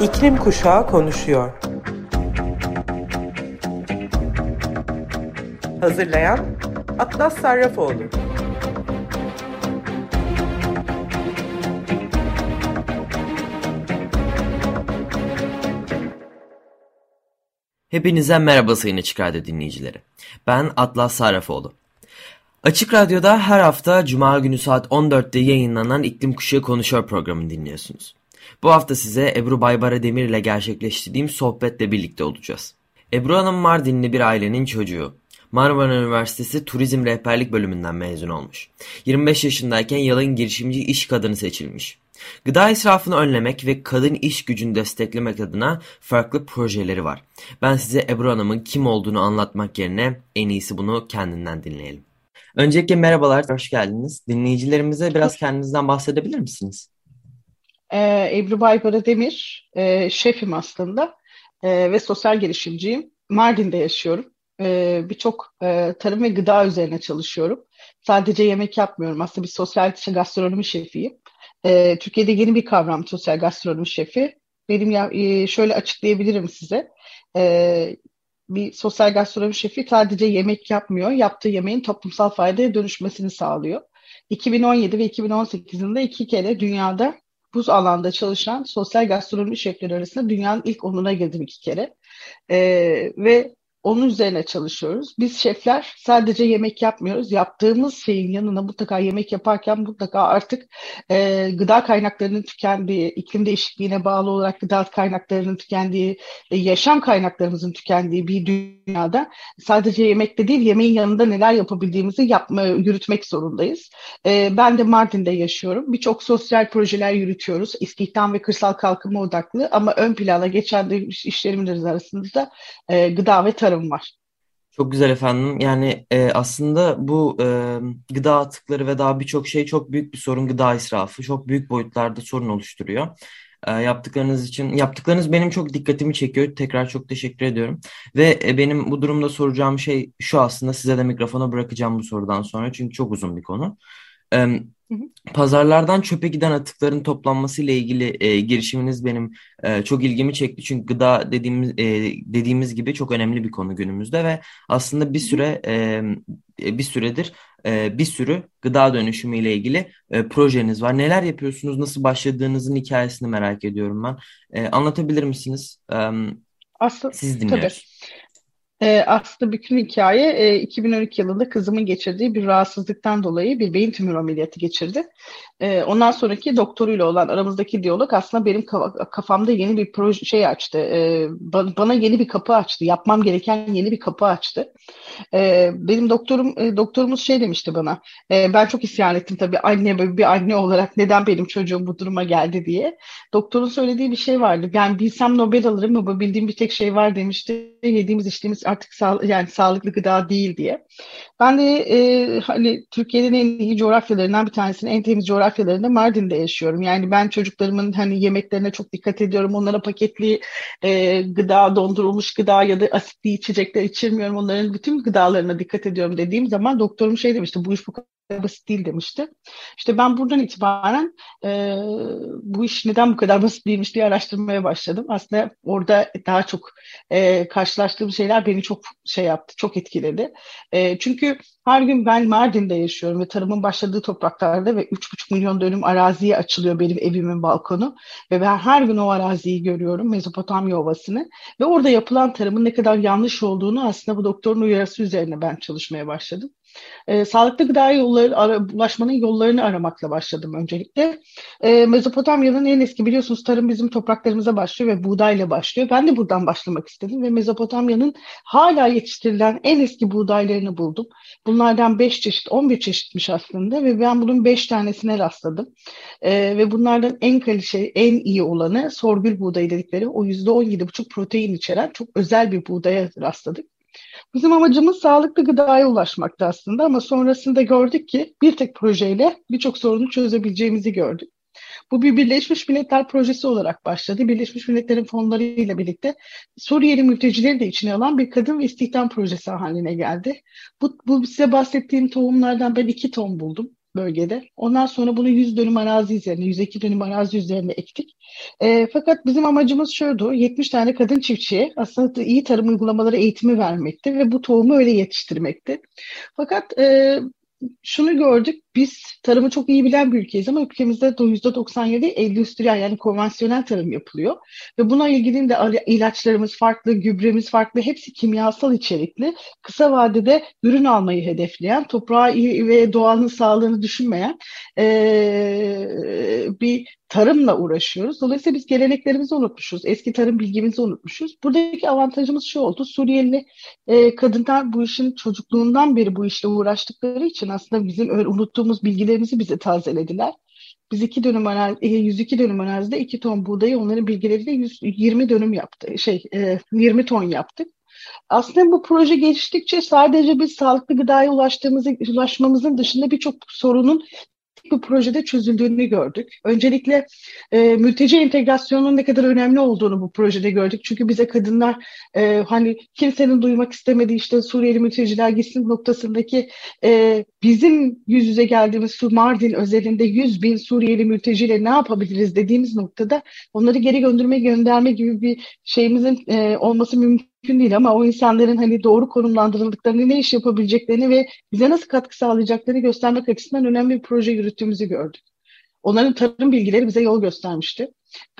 İklim Kuşağı konuşuyor. Hazırlayan Atlas Sarrafoğlu. Hepinize merhaba sayın Açık Radyo dinleyicileri. Ben Atlas Sarrafoğlu. Açık Radyo'da her hafta Cuma günü saat 14'te yayınlanan İklim Kuşağı Konuşuyor programını dinliyorsunuz. Bu hafta size Ebru Baybara Demir ile gerçekleştirdiğim sohbetle birlikte olacağız. Ebru Hanım Mardinli bir ailenin çocuğu. Marmara Üniversitesi Turizm Rehberlik bölümünden mezun olmuş. 25 yaşındayken yılın girişimci iş kadını seçilmiş. Gıda israfını önlemek ve kadın iş gücünü desteklemek adına farklı projeleri var. Ben size Ebru Hanım'ın kim olduğunu anlatmak yerine en iyisi bunu kendinden dinleyelim. Öncelikle merhabalar, hoş geldiniz. Dinleyicilerimize biraz kendinizden bahsedebilir misiniz? Ee, Ebru Baybara Demir, e, şefim aslında e, ve sosyal girişimciyim. Mardin'de yaşıyorum. E, Birçok e, tarım ve gıda üzerine çalışıyorum. Sadece yemek yapmıyorum. Aslında bir sosyal gastronomi şefiyim. E, Türkiye'de yeni bir kavram sosyal gastronomi şefi. Benim ya, e, şöyle açıklayabilirim size. E, bir sosyal gastronomi şefi sadece yemek yapmıyor. Yaptığı yemeğin toplumsal faydaya dönüşmesini sağlıyor. 2017 ve 2018 yılında iki kere dünyada bu alanda çalışan sosyal gastronomi şefleri arasında dünyanın ilk onuna girdim iki kere. Ee, ve onun üzerine çalışıyoruz. Biz şefler sadece yemek yapmıyoruz. Yaptığımız şeyin yanına mutlaka yemek yaparken mutlaka artık e, gıda kaynaklarının tükendiği, iklim değişikliğine bağlı olarak gıda kaynaklarının tükendiği, e, yaşam kaynaklarımızın tükendiği bir dünyada sadece yemekte değil, yemeğin yanında neler yapabildiğimizi yapma, yürütmek zorundayız. E, ben de Mardin'de yaşıyorum. Birçok sosyal projeler yürütüyoruz. İstihdam ve kırsal kalkınma odaklı ama ön plana geçen de işlerimiz arasında e, gıda ve tarım tasarım var. Çok güzel efendim. Yani e, aslında bu e, gıda atıkları ve daha birçok şey çok büyük bir sorun. Gıda israfı çok büyük boyutlarda sorun oluşturuyor. E, yaptıklarınız için yaptıklarınız benim çok dikkatimi çekiyor. Tekrar çok teşekkür ediyorum. Ve e, benim bu durumda soracağım şey şu aslında size de mikrofona bırakacağım bu sorudan sonra çünkü çok uzun bir konu. Pazarlardan çöpe giden atıkların toplanması ile ilgili e, girişiminiz benim e, çok ilgimi çekti. Çünkü gıda dediğimiz e, dediğimiz gibi çok önemli bir konu günümüzde ve aslında bir süre e, bir süredir e, bir sürü gıda dönüşümü ile ilgili e, projeniz var. Neler yapıyorsunuz? Nasıl başladığınızın hikayesini merak ediyorum ben. E, anlatabilir misiniz? E, Aslında, Siz dinliyoruz. Tabii. E, aslında bütün hikaye e, 2012 yılında kızımın geçirdiği bir rahatsızlıktan dolayı bir beyin tümörü ameliyatı geçirdi. E, ondan sonraki doktoruyla olan aramızdaki diyalog aslında benim kafamda yeni bir proje şey açtı. E, bana yeni bir kapı açtı. Yapmam gereken yeni bir kapı açtı. E, benim doktorum e, doktorumuz şey demişti bana. E, ben çok isyan ettim tabii anne bir anne olarak neden benim çocuğum bu duruma geldi diye. Doktorun söylediği bir şey vardı. Ben bilsem Nobel alırım ama bildiğim bir tek şey var demişti. Yediğimiz içtiğimiz artık sağ, yani sağlıklı gıda değil diye. Ben de e, hani Türkiye'nin en iyi coğrafyalarından bir tanesinin en temiz coğrafyalarında Mardin'de yaşıyorum. Yani ben çocuklarımın hani yemeklerine çok dikkat ediyorum. Onlara paketli e, gıda, dondurulmuş gıda ya da asitli içecekler içirmiyorum. Onların bütün gıdalarına dikkat ediyorum dediğim zaman doktorum şey demişti. Bu iş bu basit değil demişti. İşte ben buradan itibaren e, bu iş neden bu kadar basit değilmiş diye araştırmaya başladım. Aslında orada daha çok e, karşılaştığım şeyler beni çok şey yaptı, çok etkiledi. E, çünkü her gün ben Mardin'de yaşıyorum ve tarımın başladığı topraklarda ve 3,5 milyon dönüm araziye açılıyor benim evimin balkonu. Ve ben her gün o araziyi görüyorum, Mezopotamya Ovası'nı. Ve orada yapılan tarımın ne kadar yanlış olduğunu aslında bu doktorun uyarısı üzerine ben çalışmaya başladım. E, sağlıklı gıda yolları, ara, ulaşmanın yollarını aramakla başladım öncelikle. E, Mezopotamya'nın en eski biliyorsunuz tarım bizim topraklarımıza başlıyor ve buğdayla başlıyor. Ben de buradan başlamak istedim ve Mezopotamya'nın hala yetiştirilen en eski buğdaylarını buldum. Bunlardan 5 çeşit, 11 çeşitmiş aslında ve ben bunun 5 tanesine rastladım. E, ve bunlardan en kalite, en iyi olanı sorgül buğdayı dedikleri o %17,5 protein içeren çok özel bir buğdaya rastladık. Bizim amacımız sağlıklı gıdaya ulaşmaktı aslında ama sonrasında gördük ki bir tek projeyle birçok sorunu çözebileceğimizi gördük. Bu bir Birleşmiş Milletler projesi olarak başladı. Birleşmiş Milletler'in fonlarıyla birlikte Suriyeli mültecileri de içine alan bir kadın ve istihdam projesi haline geldi. Bu, bu size bahsettiğim tohumlardan ben iki ton buldum. Bölgede. Ondan sonra bunu 100 dönüm arazi üzerine, 102 dönüm arazi üzerine ektik. E, fakat bizim amacımız şuydu, 70 tane kadın çiftçiye aslında iyi tarım uygulamaları eğitimi vermekti ve bu tohumu öyle yetiştirmekti. Fakat e, şunu gördük, biz tarımı çok iyi bilen bir ülkeyiz ama ülkemizde %97 endüstriyel yani konvansiyonel tarım yapılıyor. Ve buna ilgili de ilaçlarımız farklı, gübremiz farklı, hepsi kimyasal içerikli. Kısa vadede ürün almayı hedefleyen, toprağı ve doğanın sağlığını düşünmeyen ee, bir tarımla uğraşıyoruz. Dolayısıyla biz geleneklerimizi unutmuşuz. Eski tarım bilgimizi unutmuşuz. Buradaki avantajımız şu oldu. Suriyeli e, kadınlar bu işin çocukluğundan beri bu işle uğraştıkları için aslında bizim unuttuğumuz bilgilerimizi bize tazelediler. Biz iki dönüm arazi, 102 dönüm arazide 2 ton buğdayı onların bilgileriyle 120 dönüm yaptı. Şey, 20 e, ton yaptık. Aslında bu proje geliştikçe sadece biz sağlıklı gıdaya ulaştığımızı, ulaşmamızın dışında birçok sorunun bu projede çözüldüğünü gördük. Öncelikle e, mülteci entegrasyonunun ne kadar önemli olduğunu bu projede gördük. Çünkü bize kadınlar e, hani kimsenin duymak istemediği işte Suriyeli mülteciler gitsin noktasındaki e, bizim yüz yüze geldiğimiz Mardin özelinde 100 bin Suriyeli mülteciyle ne yapabiliriz dediğimiz noktada onları geri gönderme gönderme gibi bir şeyimizin e, olması mümkün mümkün değil ama o insanların hani doğru konumlandırıldıklarını, ne iş yapabileceklerini ve bize nasıl katkı sağlayacaklarını göstermek açısından önemli bir proje yürüttüğümüzü gördük. Onların tarım bilgileri bize yol göstermişti.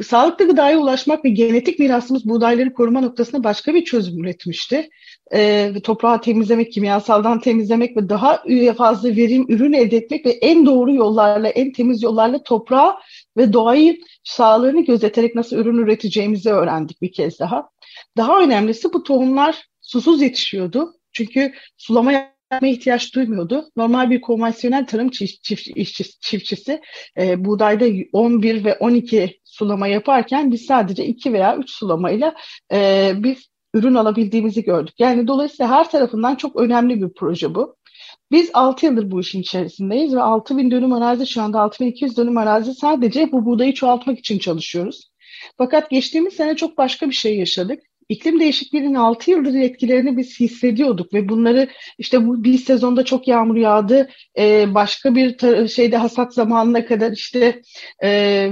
Sağlıklı gıdaya ulaşmak ve genetik mirasımız buğdayları koruma noktasında başka bir çözüm üretmişti. Ee, toprağı temizlemek, kimyasaldan temizlemek ve daha fazla verim ürün elde etmek ve en doğru yollarla, en temiz yollarla toprağı ve doğayı sağlığını gözeterek nasıl ürün üreteceğimizi öğrendik bir kez daha. Daha önemlisi bu tohumlar susuz yetişiyordu. Çünkü sulama yapmaya ihtiyaç duymuyordu. Normal bir konvansiyonel tarım çift, çift, çiftçisi e, buğdayda 11 ve 12 sulama yaparken biz sadece 2 veya 3 sulamayla e, bir ürün alabildiğimizi gördük. Yani dolayısıyla her tarafından çok önemli bir proje bu. Biz 6 yıldır bu işin içerisindeyiz ve 6 bin dönüm arazi şu anda 6200 dönüm arazi sadece bu buğdayı çoğaltmak için çalışıyoruz. Fakat geçtiğimiz sene çok başka bir şey yaşadık iklim değişikliğinin 6 yıldır etkilerini biz hissediyorduk ve bunları işte bu bir sezonda çok yağmur yağdı, e, başka bir şeyde hasat zamanına kadar işte e,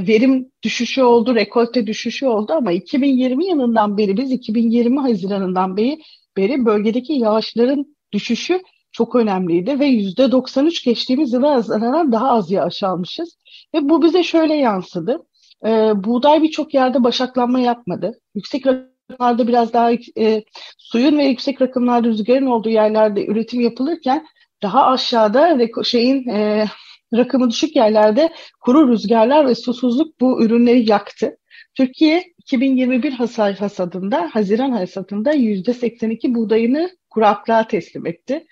verim düşüşü oldu, rekolte düşüşü oldu ama 2020 yılından beri biz 2020 Haziran'ından beri, beri bölgedeki yağışların düşüşü çok önemliydi ve yüzde 93 geçtiğimiz yıla nazaran daha az yağış almışız. Ve bu bize şöyle yansıdı. E, buğday birçok yerde başaklanma yapmadı. Yüksek rakımlarda biraz daha e, suyun ve yüksek rakımlarda rüzgarın olduğu yerlerde üretim yapılırken daha aşağıda şeyin e, rakımı düşük yerlerde kuru rüzgarlar ve susuzluk bu ürünleri yaktı. Türkiye 2021 hasar hasadında, Haziran hasadında %82 buğdayını kuraklığa teslim etti.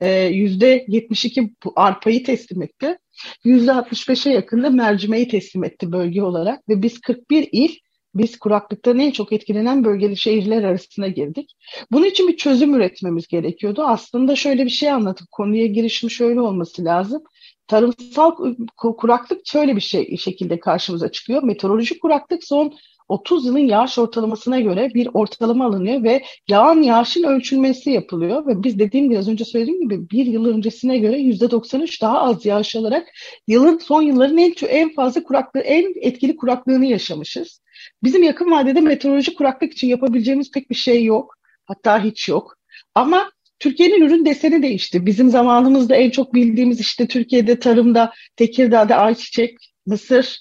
%72 arpayı teslim etti. %65'e yakında mercimeği teslim etti bölge olarak ve biz 41 il biz kuraklıktan en çok etkilenen bölgeli şehirler arasına girdik. Bunun için bir çözüm üretmemiz gerekiyordu. Aslında şöyle bir şey anlatıp konuya girişim şöyle olması lazım. Tarımsal kuraklık şöyle bir şey şekilde karşımıza çıkıyor. Meteorolojik kuraklık son 30 yılın yağış ortalamasına göre bir ortalama alınıyor ve yağan yağışın ölçülmesi yapılıyor ve biz dediğim gibi az önce söylediğim gibi bir yıl öncesine göre %93 daha az yağış alarak yılın son yılların en en fazla kuraklığı en etkili kuraklığını yaşamışız. Bizim yakın vadede meteorolojik kuraklık için yapabileceğimiz pek bir şey yok. Hatta hiç yok. Ama Türkiye'nin ürün deseni değişti. Bizim zamanımızda en çok bildiğimiz işte Türkiye'de tarımda, Tekirdağ'da ayçiçek, mısır,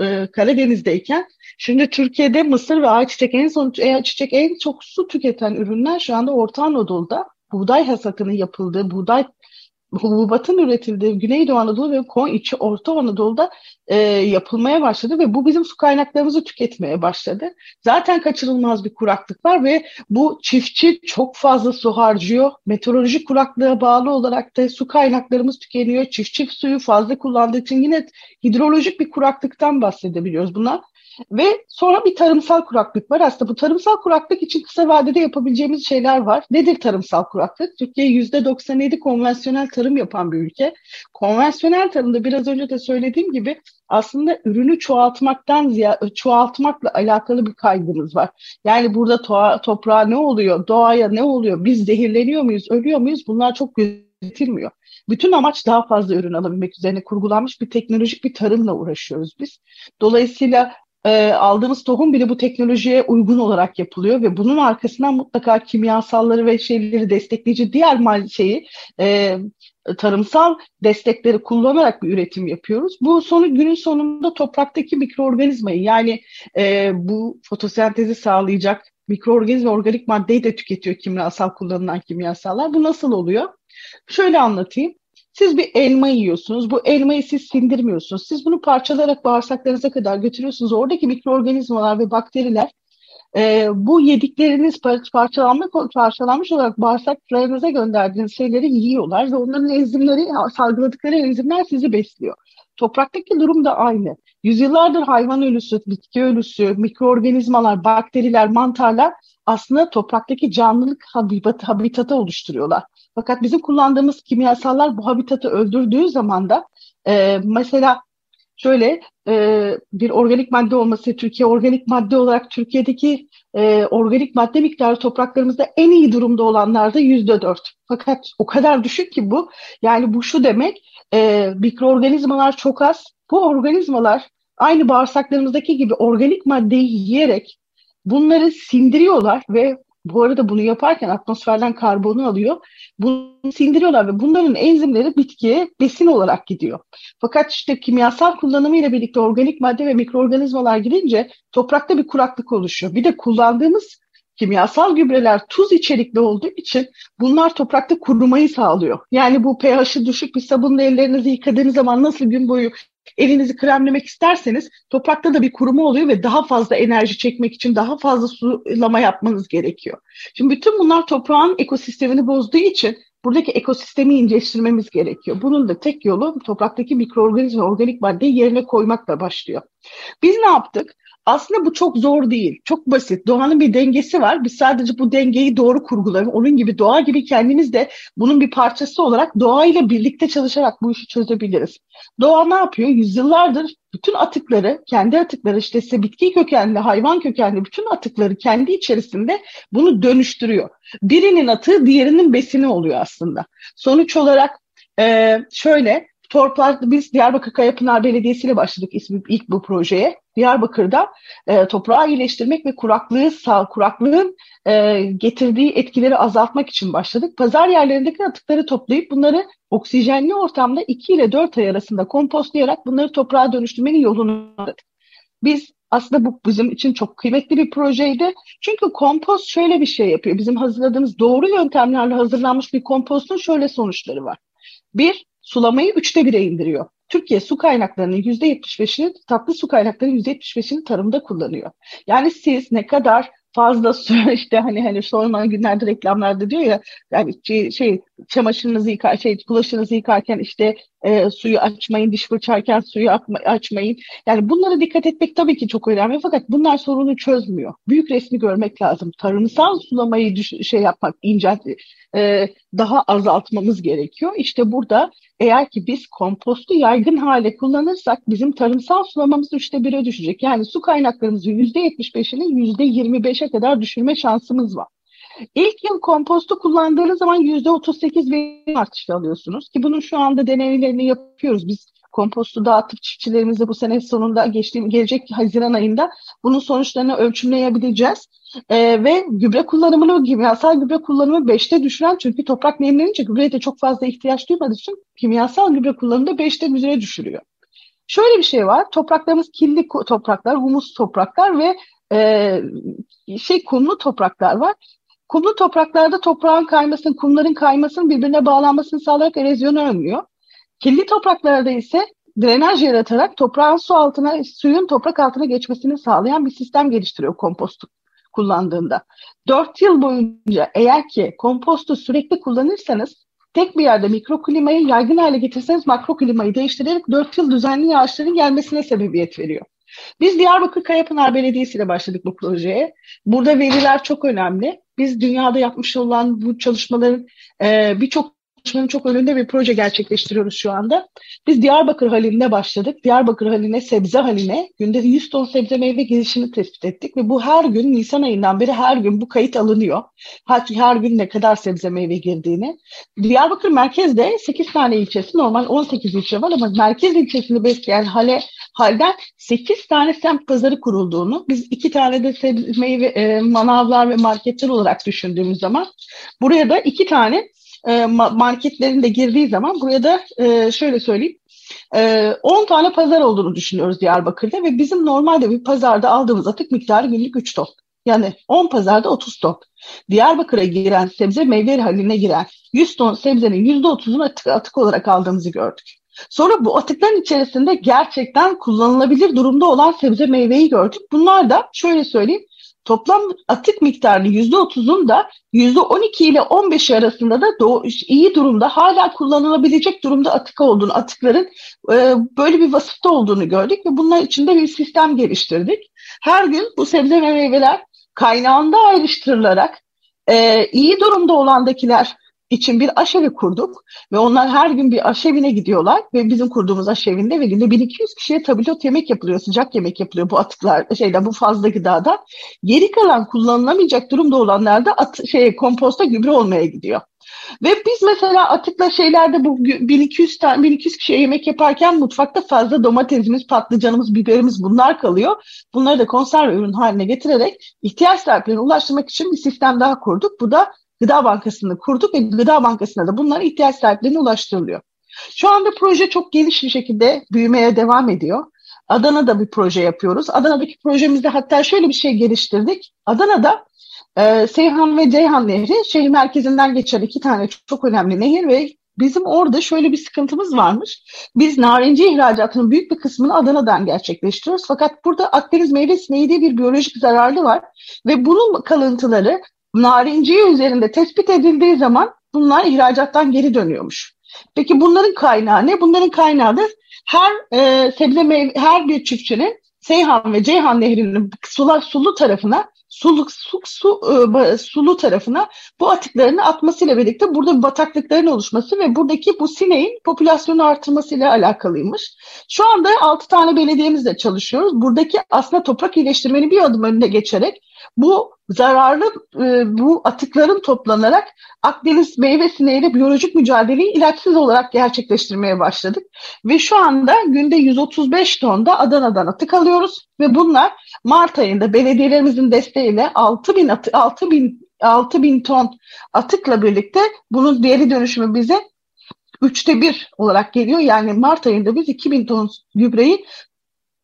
e, Karadeniz'deyken şimdi Türkiye'de mısır ve ayçiçek en son ayçiçek en çok su tüketen ürünler şu anda Orta Anadolu'da. Buğday hasatının yapıldığı, buğday hububatın üretildiği Güneydoğu Anadolu ve Konya içi Orta Anadolu'da e, yapılmaya başladı ve bu bizim su kaynaklarımızı tüketmeye başladı. Zaten kaçınılmaz bir kuraklık var ve bu çiftçi çok fazla su harcıyor. Meteorolojik kuraklığa bağlı olarak da su kaynaklarımız tükeniyor. Çiftçi suyu fazla kullandığı için yine hidrolojik bir kuraklıktan bahsedebiliyoruz. Buna ve sonra bir tarımsal kuraklık var. Aslında bu tarımsal kuraklık için kısa vadede yapabileceğimiz şeyler var. Nedir tarımsal kuraklık? Türkiye %97 konvansiyonel tarım yapan bir ülke. Konvansiyonel tarımda biraz önce de söylediğim gibi aslında ürünü çoğaltmaktan ziyade çoğaltmakla alakalı bir kaygımız var. Yani burada toğa, toprağa ne oluyor, doğaya ne oluyor, biz zehirleniyor muyuz, ölüyor muyuz? Bunlar çok üretilmiyor. Bütün amaç daha fazla ürün alabilmek üzerine kurgulanmış bir teknolojik bir tarımla uğraşıyoruz biz. Dolayısıyla e, aldığımız tohum bile bu teknolojiye uygun olarak yapılıyor ve bunun arkasından mutlaka kimyasalları ve şeyleri destekleyici diğer mal şeyi e, tarımsal destekleri kullanarak bir üretim yapıyoruz. Bu sonu günün sonunda topraktaki mikroorganizmayı yani e, bu fotosentezi sağlayacak mikroorganizma organik maddeyi de tüketiyor kimyasal kullanılan kimyasallar. Bu nasıl oluyor? Şöyle anlatayım. Siz bir elma yiyorsunuz. Bu elmayı siz sindirmiyorsunuz. Siz bunu parçalayarak bağırsaklarınıza kadar götürüyorsunuz. Oradaki mikroorganizmalar ve bakteriler e, bu yedikleriniz parçalanmış, parçalanmış olarak bağırsaklarınıza gönderdiğiniz şeyleri yiyorlar ve onların enzimleri, salgıladıkları enzimler sizi besliyor. Topraktaki durum da aynı. Yüzyıllardır hayvan ölüsü, bitki ölüsü, mikroorganizmalar, bakteriler, mantarlar aslında topraktaki canlılık habitat, habitatı oluşturuyorlar. Fakat bizim kullandığımız kimyasallar bu habitatı öldürdüğü zaman da e, mesela şöyle e, bir organik madde olması, Türkiye organik madde olarak Türkiye'deki e, organik madde miktarı topraklarımızda en iyi durumda olanlarda yüzde dört. Fakat o kadar düşük ki bu. Yani bu şu demek, e, mikroorganizmalar çok az. Bu organizmalar aynı bağırsaklarımızdaki gibi organik maddeyi yiyerek bunları sindiriyorlar ve bu arada bunu yaparken atmosferden karbonu alıyor. Bunu sindiriyorlar ve bunların enzimleri bitkiye besin olarak gidiyor. Fakat işte kimyasal kullanımı ile birlikte organik madde ve mikroorganizmalar gidince toprakta bir kuraklık oluşuyor. Bir de kullandığımız kimyasal gübreler tuz içerikli olduğu için bunlar toprakta kurumayı sağlıyor. Yani bu pH'i düşük bir sabunla ellerinizi yıkadığınız zaman nasıl gün boyu elinizi kremlemek isterseniz toprakta da bir kuruma oluyor ve daha fazla enerji çekmek için daha fazla sulama yapmanız gerekiyor. Şimdi bütün bunlar toprağın ekosistemini bozduğu için buradaki ekosistemi iyileştirmemiz gerekiyor. Bunun da tek yolu topraktaki mikroorganizma, organik maddeyi yerine koymakla başlıyor. Biz ne yaptık? Aslında bu çok zor değil. Çok basit. Doğanın bir dengesi var. Biz sadece bu dengeyi doğru kurgulayalım. Onun gibi doğa gibi kendimiz de bunun bir parçası olarak doğayla birlikte çalışarak bu işi çözebiliriz. Doğa ne yapıyor? Yüzyıllardır bütün atıkları, kendi atıkları işte ise bitki kökenli, hayvan kökenli bütün atıkları kendi içerisinde bunu dönüştürüyor. Birinin atığı diğerinin besini oluyor aslında. Sonuç olarak e, şöyle Torplar, biz Diyarbakır Kayapınar Belediyesi ile başladık ismi, ilk bu projeye. Diyarbakır'da e, toprağı iyileştirmek ve kuraklığı sağ, kuraklığın e, getirdiği etkileri azaltmak için başladık. Pazar yerlerindeki atıkları toplayıp bunları oksijenli ortamda 2 ile 4 ay arasında kompostlayarak bunları toprağa dönüştürmenin yolunu aradık. Biz aslında bu bizim için çok kıymetli bir projeydi. Çünkü kompost şöyle bir şey yapıyor. Bizim hazırladığımız doğru yöntemlerle hazırlanmış bir kompostun şöyle sonuçları var. Bir, sulamayı üçte bire indiriyor. Türkiye su kaynaklarının yüzde 75'ini, tatlı su kaynaklarının yüzde 75'ini tarımda kullanıyor. Yani siz ne kadar fazla su işte hani hani son günlerde reklamlarda diyor ya yani şey, şey çamaşırınızı yıkar şey bulaşığınızı yıkarken işte e, suyu açmayın diş fırçarken suyu açmayın yani bunlara dikkat etmek tabii ki çok önemli fakat bunlar sorunu çözmüyor büyük resmi görmek lazım tarımsal sulamayı düş- şey yapmak incelt e, daha azaltmamız gerekiyor işte burada eğer ki biz kompostu yaygın hale kullanırsak bizim tarımsal sulamamız üçte bire düşecek. Yani su kaynaklarımızın yüzde yetmiş beşini yüzde yirmi beşe kadar düşürme şansımız var. İlk yıl kompostu kullandığınız zaman yüzde otuz sekiz verim artışı alıyorsunuz ki bunun şu anda deneylerini yapıyoruz. Biz kompostu dağıtıp çiftçilerimize bu sene sonunda geçtiğim gelecek Haziran ayında bunun sonuçlarını ölçümleyebileceğiz. Ee, ve gübre kullanımını, kimyasal gübre kullanımı 5'te düşüren çünkü toprak nemlenince gübreye de çok fazla ihtiyaç duymadığı için kimyasal gübre kullanımı da 5'te üzere düşürüyor. Şöyle bir şey var, topraklarımız kirli topraklar, humus topraklar ve e, şey kumlu topraklar var. Kumlu topraklarda toprağın kaymasını, kumların kaymasını birbirine bağlanmasını sağlayarak erozyonu önlüyor. Kirli topraklarda ise drenaj yaratarak toprağın su altına, suyun toprak altına geçmesini sağlayan bir sistem geliştiriyor kompostu kullandığında. 4 yıl boyunca eğer ki kompostu sürekli kullanırsanız tek bir yerde mikroklimayı yaygın hale getirseniz makroklimayı değiştirerek 4 yıl düzenli yağışların gelmesine sebebiyet veriyor. Biz Diyarbakır Kayapınar Belediyesi ile başladık bu projeye. Burada veriler çok önemli. Biz dünyada yapmış olan bu çalışmaların e, birçok konuşmanın çok önünde bir proje gerçekleştiriyoruz şu anda. Biz Diyarbakır halinde başladık. Diyarbakır haline, sebze haline günde 100 ton sebze meyve girişini tespit ettik ve bu her gün Nisan ayından beri her gün bu kayıt alınıyor. Her, her gün ne kadar sebze meyve girdiğini. Diyarbakır merkezde 8 tane ilçesi, normal 18 ilçe var ama merkez ilçesini besleyen hale halden 8 tane semt pazarı kurulduğunu, biz iki tane de sebze meyve e, manavlar ve marketler olarak düşündüğümüz zaman buraya da iki tane e, marketlerin de girdiği zaman buraya da e, şöyle söyleyeyim 10 e, tane pazar olduğunu düşünüyoruz Diyarbakır'da ve bizim normalde bir pazarda aldığımız atık miktarı günlük 3 ton. Yani 10 pazarda 30 ton. Diyarbakır'a giren sebze meyve haline giren 100 ton sebzenin %30'unu atık, atık olarak aldığımızı gördük. Sonra bu atıkların içerisinde gerçekten kullanılabilir durumda olan sebze meyveyi gördük. Bunlar da şöyle söyleyeyim toplam atık miktarının yüzde otuzun da yüzde on iki ile on beş arasında da iyi durumda hala kullanılabilecek durumda atık olduğunu, atıkların e, böyle bir vasıfta olduğunu gördük ve bunlar içinde bir sistem geliştirdik. Her gün bu sebze ve meyveler kaynağında ayrıştırılarak e, iyi durumda olandakiler için bir aşevi kurduk ve onlar her gün bir aşevine gidiyorlar ve bizim kurduğumuz aşevinde ve günde 1200 kişiye tabulot yemek yapılıyor, sıcak yemek yapılıyor bu atıklar şeyden bu fazla gıdada. Geri kalan kullanılamayacak durumda olanlar da at, şey, komposta gübre olmaya gidiyor. Ve biz mesela atıkla şeylerde bu 1200 tane 1200 kişiye yemek yaparken mutfakta fazla domatesimiz, patlıcanımız, biberimiz bunlar kalıyor. Bunları da konserve ürün haline getirerek ihtiyaç sahiplerine ulaştırmak için bir sistem daha kurduk. Bu da Gıda Bankası'nı kurduk ve Gıda Bankası'na da bunlar ihtiyaç sahiplerine ulaştırılıyor. Şu anda proje çok geniş bir şekilde büyümeye devam ediyor. Adana'da bir proje yapıyoruz. Adana'daki projemizde hatta şöyle bir şey geliştirdik. Adana'da e, Seyhan ve Ceyhan Nehri şehir merkezinden geçen iki tane çok önemli nehir ve bizim orada şöyle bir sıkıntımız varmış. Biz narenci ihracatının büyük bir kısmını Adana'dan gerçekleştiriyoruz. Fakat burada Akdeniz meyve sineği diye bir biyolojik zararlı var ve bunun kalıntıları narinciye üzerinde tespit edildiği zaman bunlar ihracattan geri dönüyormuş. Peki bunların kaynağı ne? Bunların kaynağı da her e, sebze meyve, her bir çiftçinin Seyhan ve Ceyhan Nehri'nin sulu, sulu tarafına sulu, su, su, e, sulu tarafına bu atıklarını atmasıyla birlikte burada bataklıkların oluşması ve buradaki bu sineğin popülasyonu artırmasıyla alakalıymış. Şu anda 6 tane belediyemizle çalışıyoruz. Buradaki aslında toprak iyileştirmenin bir adım önüne geçerek bu zararlı e, bu atıkların toplanarak Akdeniz meyve sineğiyle biyolojik mücadeleyi ilaçsız olarak gerçekleştirmeye başladık. Ve şu anda günde 135 ton da Adana'dan atık alıyoruz ve bunlar Mart ayında belediyelerimizin desteğiyle 6 bin, atı, 6 bin, 6 bin ton atıkla birlikte bunun geri dönüşümü bize üçte bir olarak geliyor. Yani Mart ayında biz 2000 ton gübreyi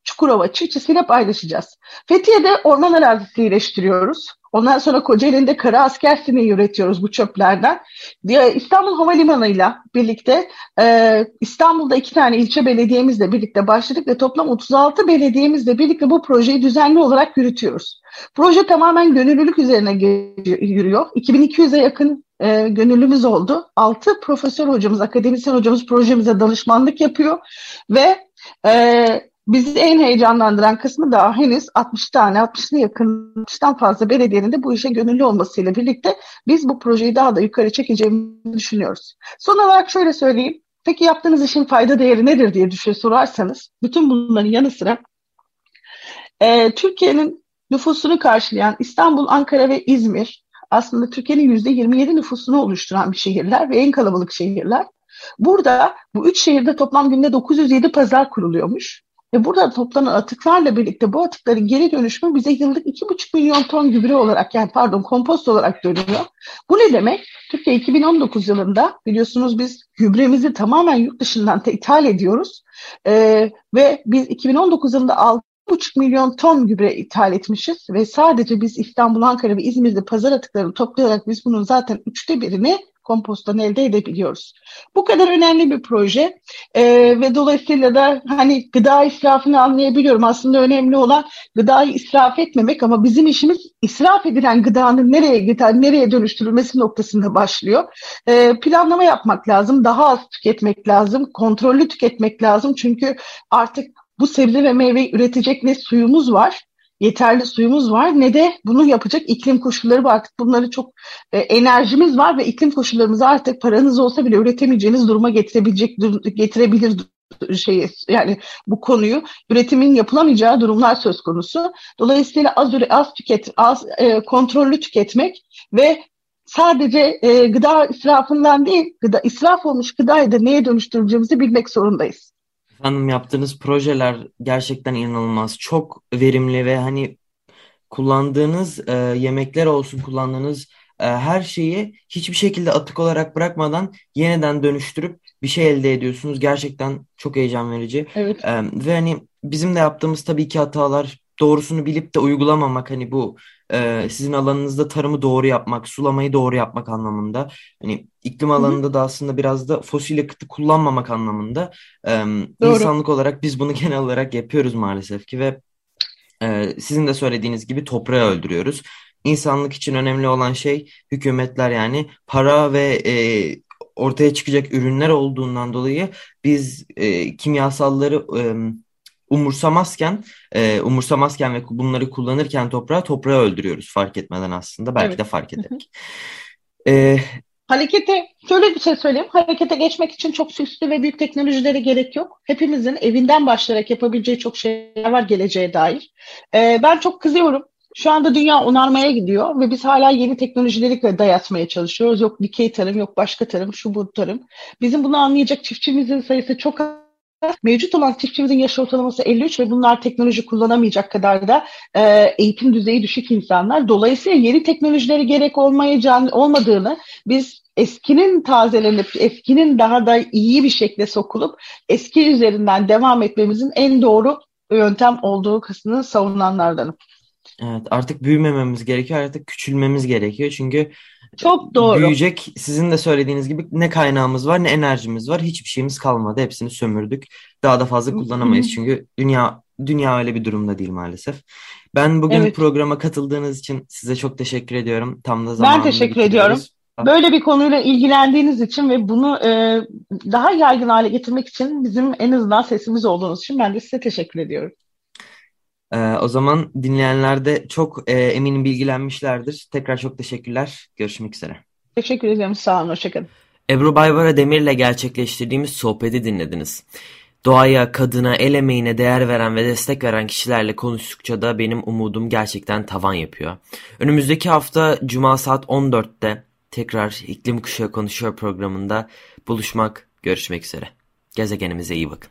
Çukurova çiftçisiyle paylaşacağız. Fethiye'de orman arazisi iyileştiriyoruz. Ondan sonra Kocaeli'nde kara asker sineği üretiyoruz bu çöplerden. İstanbul Havalimanı'yla birlikte e, İstanbul'da iki tane ilçe belediyemizle birlikte başladık ve toplam 36 belediyemizle birlikte bu projeyi düzenli olarak yürütüyoruz. Proje tamamen gönüllülük üzerine yürüyor. 2200'e yakın e, gönüllümüz oldu. 6 profesör hocamız, akademisyen hocamız projemize danışmanlık yapıyor ve e, Bizi en heyecanlandıran kısmı da henüz 60 tane, 60'lı yakın 60'tan fazla belediyenin de bu işe gönüllü olmasıyla birlikte biz bu projeyi daha da yukarı çekeceğimizi düşünüyoruz. Son olarak şöyle söyleyeyim. Peki yaptığınız işin fayda değeri nedir diye düşün sorarsanız, bütün bunların yanı sıra e, Türkiye'nin nüfusunu karşılayan İstanbul, Ankara ve İzmir aslında Türkiye'nin %27 nüfusunu oluşturan bir şehirler ve en kalabalık şehirler. Burada bu üç şehirde toplam günde 907 pazar kuruluyormuş. Ve burada toplanan atıklarla birlikte bu atıkların geri dönüşümü bize yıllık 2,5 milyon ton gübre olarak yani pardon kompost olarak dönüyor. Bu ne demek? Türkiye 2019 yılında biliyorsunuz biz gübremizi tamamen yurt dışından ithal ediyoruz. Ee, ve biz 2019 yılında 6,5 milyon ton gübre ithal etmişiz ve sadece biz İstanbul, Ankara ve İzmir'de pazar atıklarını toplayarak biz bunun zaten üçte birini komposttan elde edebiliyoruz. Bu kadar önemli bir proje e, ve dolayısıyla da hani gıda israfını anlayabiliyorum. Aslında önemli olan gıdayı israf etmemek ama bizim işimiz israf edilen gıdanın nereye gider, nereye dönüştürülmesi noktasında başlıyor. E, planlama yapmak lazım, daha az tüketmek lazım, kontrollü tüketmek lazım çünkü artık bu sebze ve meyve üretecek ne suyumuz var yeterli suyumuz var ne de bunu yapacak iklim koşulları var. Artık bunları çok e, enerjimiz var ve iklim koşullarımızı artık paranız olsa bile üretemeyeceğiniz duruma getirebilecek getirebilir şey yani bu konuyu üretimin yapılamayacağı durumlar söz konusu. Dolayısıyla az az tüket az e, kontrollü tüketmek ve sadece e, gıda israfından değil, gıda israf olmuş gıdayı da neye dönüştüreceğimizi bilmek zorundayız. Efendim yaptığınız projeler gerçekten inanılmaz. Çok verimli ve hani kullandığınız e, yemekler olsun, kullandığınız e, her şeyi hiçbir şekilde atık olarak bırakmadan yeniden dönüştürüp bir şey elde ediyorsunuz. Gerçekten çok heyecan verici. Evet. E, ve hani bizim de yaptığımız tabii ki hatalar doğrusunu bilip de uygulamamak hani bu e, sizin alanınızda tarımı doğru yapmak, sulamayı doğru yapmak anlamında. Hani iklim alanında Hı-hı. da aslında biraz da fosil yakıtı kullanmamak anlamında. E, insanlık olarak biz bunu genel olarak yapıyoruz maalesef ki ve e, sizin de söylediğiniz gibi toprağı öldürüyoruz. İnsanlık için önemli olan şey hükümetler yani para ve e, ortaya çıkacak ürünler olduğundan dolayı biz e, kimyasalları e, umursamazken e, umursamazken ve bunları kullanırken toprağı toprağı öldürüyoruz fark etmeden aslında belki evet. de fark ederek. e, Harekete, şöyle bir şey söyleyeyim. Harekete geçmek için çok süslü ve büyük teknolojilere gerek yok. Hepimizin evinden başlayarak yapabileceği çok şeyler var geleceğe dair. Ee, ben çok kızıyorum. Şu anda dünya onarmaya gidiyor ve biz hala yeni teknolojileri dayatmaya çalışıyoruz. Yok dikey tarım, yok başka tarım, şu bu tarım. Bizim bunu anlayacak çiftçimizin sayısı çok az Mevcut olan çiftçimizin yaş ortalaması 53 ve bunlar teknoloji kullanamayacak kadar da e, eğitim düzeyi düşük insanlar. Dolayısıyla yeni teknolojilere gerek olmayacağını, olmadığını biz eskinin tazelenip eskinin daha da iyi bir şekilde sokulup eski üzerinden devam etmemizin en doğru yöntem olduğu kısmını savunanlardanım. Evet artık büyümememiz gerekiyor artık küçülmemiz gerekiyor çünkü çok doğru. Büyüyecek sizin de söylediğiniz gibi ne kaynağımız var ne enerjimiz var. Hiçbir şeyimiz kalmadı. Hepsini sömürdük. Daha da fazla kullanamayız çünkü dünya dünya öyle bir durumda değil maalesef. Ben bugün evet. programa katıldığınız için size çok teşekkür ediyorum. Tam da zamanında Ben teşekkür ediyorum. Böyle bir konuyla ilgilendiğiniz için ve bunu e, daha yaygın hale getirmek için bizim en azından sesimiz olduğunuz için ben de size teşekkür ediyorum. Ee, o zaman dinleyenler de çok e, eminim bilgilenmişlerdir. Tekrar çok teşekkürler. Görüşmek üzere. Teşekkür ederim. Sağ olun. Hoşçakalın. Ebru Baybara Demir'le gerçekleştirdiğimiz sohbeti dinlediniz. Doğaya, kadına, el emeğine değer veren ve destek veren kişilerle konuştukça da benim umudum gerçekten tavan yapıyor. Önümüzdeki hafta Cuma saat 14'te tekrar İklim Kuşağı Konuşuyor programında buluşmak, görüşmek üzere. Gezegenimize iyi bakın.